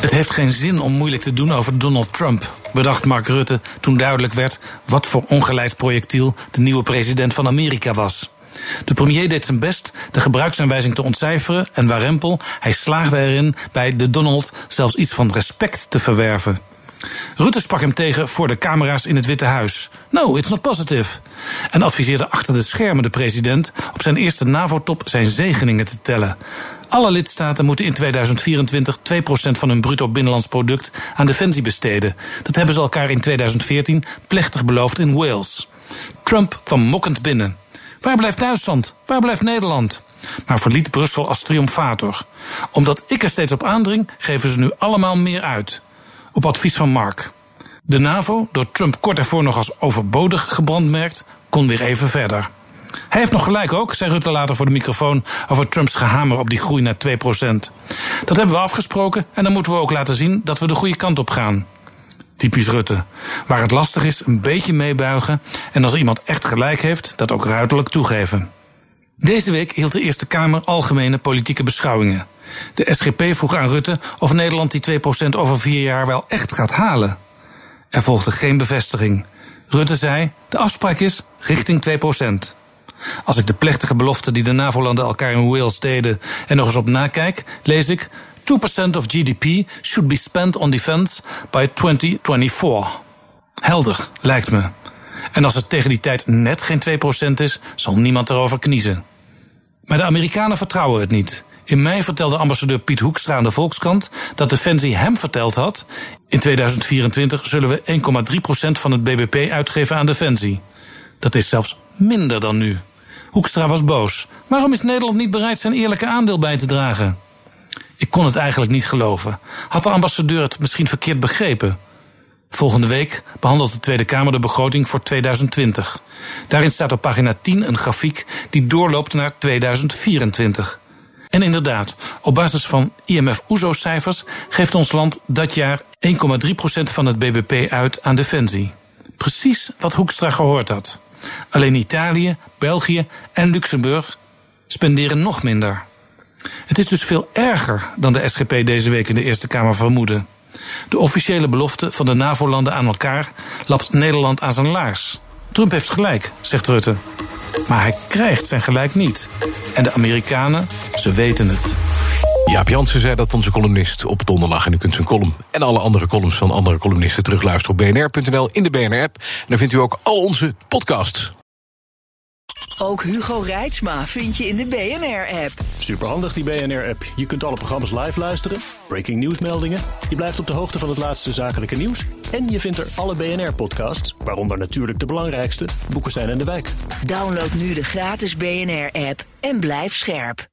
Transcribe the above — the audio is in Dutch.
Het heeft geen zin om moeilijk te doen over Donald Trump, bedacht Mark Rutte toen duidelijk werd wat voor ongeleid projectiel de nieuwe president van Amerika was. De premier deed zijn best de gebruiksaanwijzing te ontcijferen en warempel, hij slaagde erin bij de Donald zelfs iets van respect te verwerven. Rutte sprak hem tegen voor de camera's in het Witte Huis. No, it's not positive. En adviseerde achter de schermen de president op zijn eerste NAVO-top zijn zegeningen te tellen. Alle lidstaten moeten in 2024 2% van hun bruto binnenlands product aan defensie besteden. Dat hebben ze elkaar in 2014 plechtig beloofd in Wales. Trump kwam mokkend binnen. Waar blijft Duitsland? Waar blijft Nederland? Maar verliet Brussel als triomfator. Omdat ik er steeds op aandring, geven ze nu allemaal meer uit. Op advies van Mark. De NAVO, door Trump kort ervoor nog als overbodig gebrandmerkt, kon weer even verder. Hij heeft nog gelijk ook, zei Rutte later voor de microfoon, over Trumps gehamer op die groei naar 2%. Dat hebben we afgesproken en dan moeten we ook laten zien dat we de goede kant op gaan. Typisch Rutte. Waar het lastig is, een beetje meebuigen en als iemand echt gelijk heeft, dat ook ruiterlijk toegeven. Deze week hield de Eerste Kamer algemene politieke beschouwingen. De SGP vroeg aan Rutte of Nederland die 2% over vier jaar wel echt gaat halen. Er volgde geen bevestiging. Rutte zei: de afspraak is richting 2%. Als ik de plechtige belofte die de NAVO-landen elkaar in Wales deden er nog eens op nakijk, lees ik 2% of GDP should be spent on defense by 2024. Helder, lijkt me. En als het tegen die tijd net geen 2% is, zal niemand erover kniezen. Maar de Amerikanen vertrouwen het niet. In mei vertelde ambassadeur Piet Hoekstra aan de Volkskrant dat Defensie hem verteld had: in 2024 zullen we 1,3% van het BBP uitgeven aan Defensie. Dat is zelfs minder dan nu. Hoekstra was boos. Waarom is Nederland niet bereid zijn eerlijke aandeel bij te dragen? Ik kon het eigenlijk niet geloven. Had de ambassadeur het misschien verkeerd begrepen? Volgende week behandelt de Tweede Kamer de begroting voor 2020. Daarin staat op pagina 10 een grafiek die doorloopt naar 2024. En inderdaad, op basis van IMF-OESO-cijfers geeft ons land dat jaar 1,3% van het BBP uit aan defensie. Precies wat Hoekstra gehoord had. Alleen Italië, België en Luxemburg spenderen nog minder. Het is dus veel erger dan de SGP deze week in de Eerste Kamer vermoedde. De officiële belofte van de NAVO-landen aan elkaar lapt Nederland aan zijn laars. Trump heeft gelijk, zegt Rutte. Maar hij krijgt zijn gelijk niet. En de Amerikanen, ze weten het. Jaap Jansen zei dat onze columnist op donderdag. En u kunt zijn column en alle andere columns van andere columnisten terugluisteren op bnr.nl in de BNR-app. En daar vindt u ook al onze podcasts. Ook Hugo Reitsma vind je in de BNR-app. Superhandig die BNR-app. Je kunt alle programma's live luisteren, breaking nieuwsmeldingen. Je blijft op de hoogte van het laatste zakelijke nieuws. En je vindt er alle BNR-podcasts, waaronder natuurlijk de belangrijkste, Boeken zijn in de wijk. Download nu de gratis BNR-app en blijf scherp.